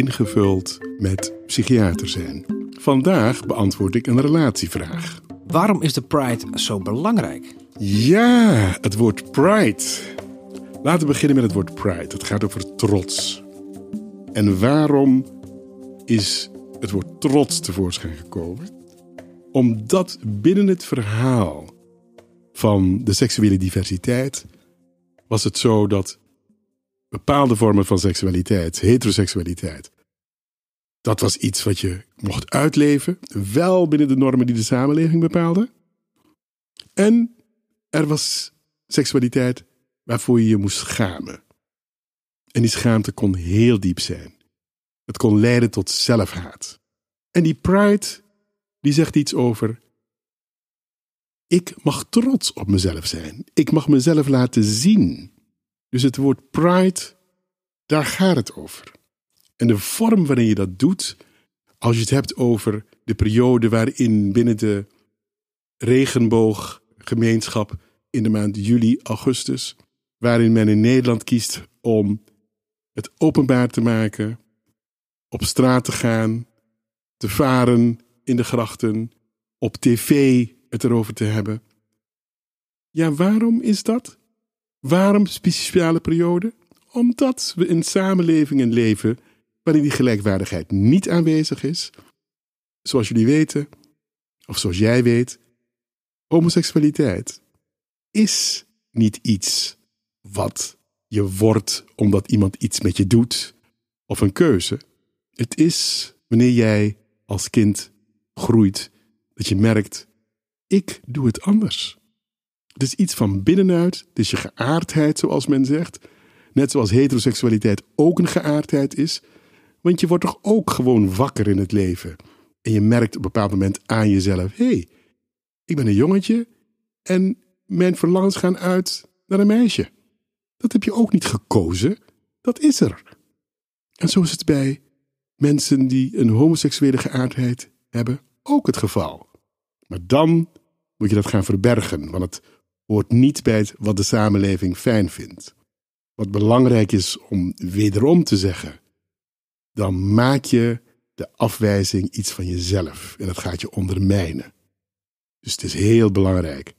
ingevuld met psychiater zijn. Vandaag beantwoord ik een relatievraag. Waarom is de Pride zo belangrijk? Ja, het woord pride. Laten we beginnen met het woord pride. Het gaat over trots. En waarom is het woord trots tevoorschijn gekomen? Omdat binnen het verhaal van de seksuele diversiteit was het zo dat bepaalde vormen van seksualiteit, heteroseksualiteit, dat was iets wat je mocht uitleven, wel binnen de normen die de samenleving bepaalde. En er was seksualiteit waarvoor je je moest schamen. En die schaamte kon heel diep zijn. Het kon leiden tot zelfhaat. En die pride, die zegt iets over. Ik mag trots op mezelf zijn. Ik mag mezelf laten zien. Dus het woord pride, daar gaat het over. En de vorm waarin je dat doet, als je het hebt over de periode waarin binnen de regenbooggemeenschap in de maand juli, augustus, waarin men in Nederland kiest om het openbaar te maken, op straat te gaan, te varen in de grachten, op tv het erover te hebben. Ja, waarom is dat? Waarom speciale periode? Omdat we in samenlevingen leven waarin die gelijkwaardigheid niet aanwezig is. Zoals jullie weten, of zoals jij weet, homoseksualiteit is niet iets wat je wordt omdat iemand iets met je doet of een keuze. Het is wanneer jij als kind groeit dat je merkt: ik doe het anders. Het is iets van binnenuit, het is je geaardheid, zoals men zegt. Net zoals heteroseksualiteit ook een geaardheid is. Want je wordt toch ook gewoon wakker in het leven. En je merkt op een bepaald moment aan jezelf: hé, hey, ik ben een jongetje en mijn verlangens gaan uit naar een meisje. Dat heb je ook niet gekozen, dat is er. En zo is het bij mensen die een homoseksuele geaardheid hebben ook het geval. Maar dan moet je dat gaan verbergen, want het hoort niet bij het wat de samenleving fijn vindt. Wat belangrijk is om wederom te zeggen, dan maak je de afwijzing iets van jezelf en dat gaat je ondermijnen. Dus het is heel belangrijk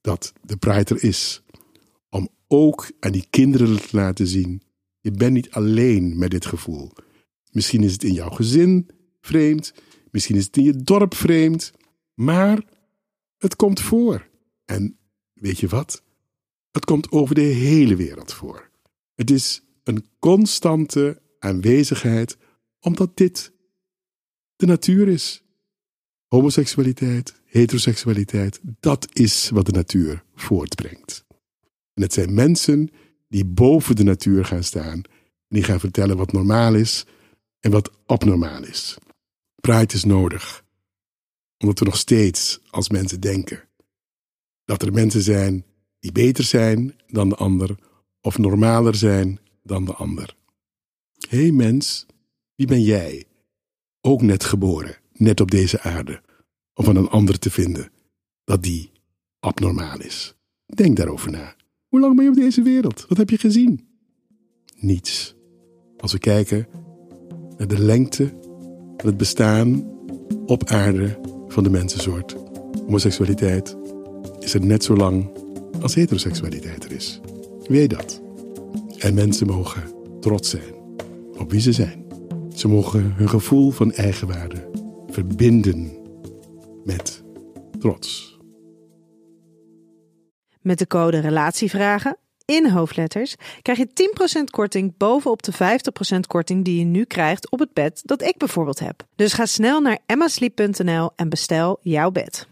dat de Pride er is om ook aan die kinderen te laten zien, je bent niet alleen met dit gevoel. Misschien is het in jouw gezin vreemd, misschien is het in je dorp vreemd, maar het komt voor. En weet je wat? Het komt over de hele wereld voor. Het is een constante aanwezigheid, omdat dit de natuur is. Homoseksualiteit, heteroseksualiteit, dat is wat de natuur voortbrengt. En het zijn mensen die boven de natuur gaan staan en die gaan vertellen wat normaal is en wat abnormaal is. Pride is nodig, omdat we nog steeds als mensen denken dat er mensen zijn die beter zijn dan de ander of normaler zijn dan de ander. Hé hey mens, wie ben jij? Ook net geboren, net op deze aarde, om van een ander te vinden dat die abnormaal is. Denk daarover na. Hoe lang ben je op deze wereld? Wat heb je gezien? Niets. Als we kijken naar de lengte van het bestaan op aarde van de mensensoort. Homoseksualiteit net zo lang als heteroseksualiteit er is. Weet dat. En mensen mogen trots zijn op wie ze zijn. Ze mogen hun gevoel van eigenwaarde verbinden met trots. Met de code Relatievragen in hoofdletters krijg je 10% korting bovenop de 50% korting die je nu krijgt op het bed dat ik bijvoorbeeld heb. Dus ga snel naar emmasleep.nl en bestel jouw bed.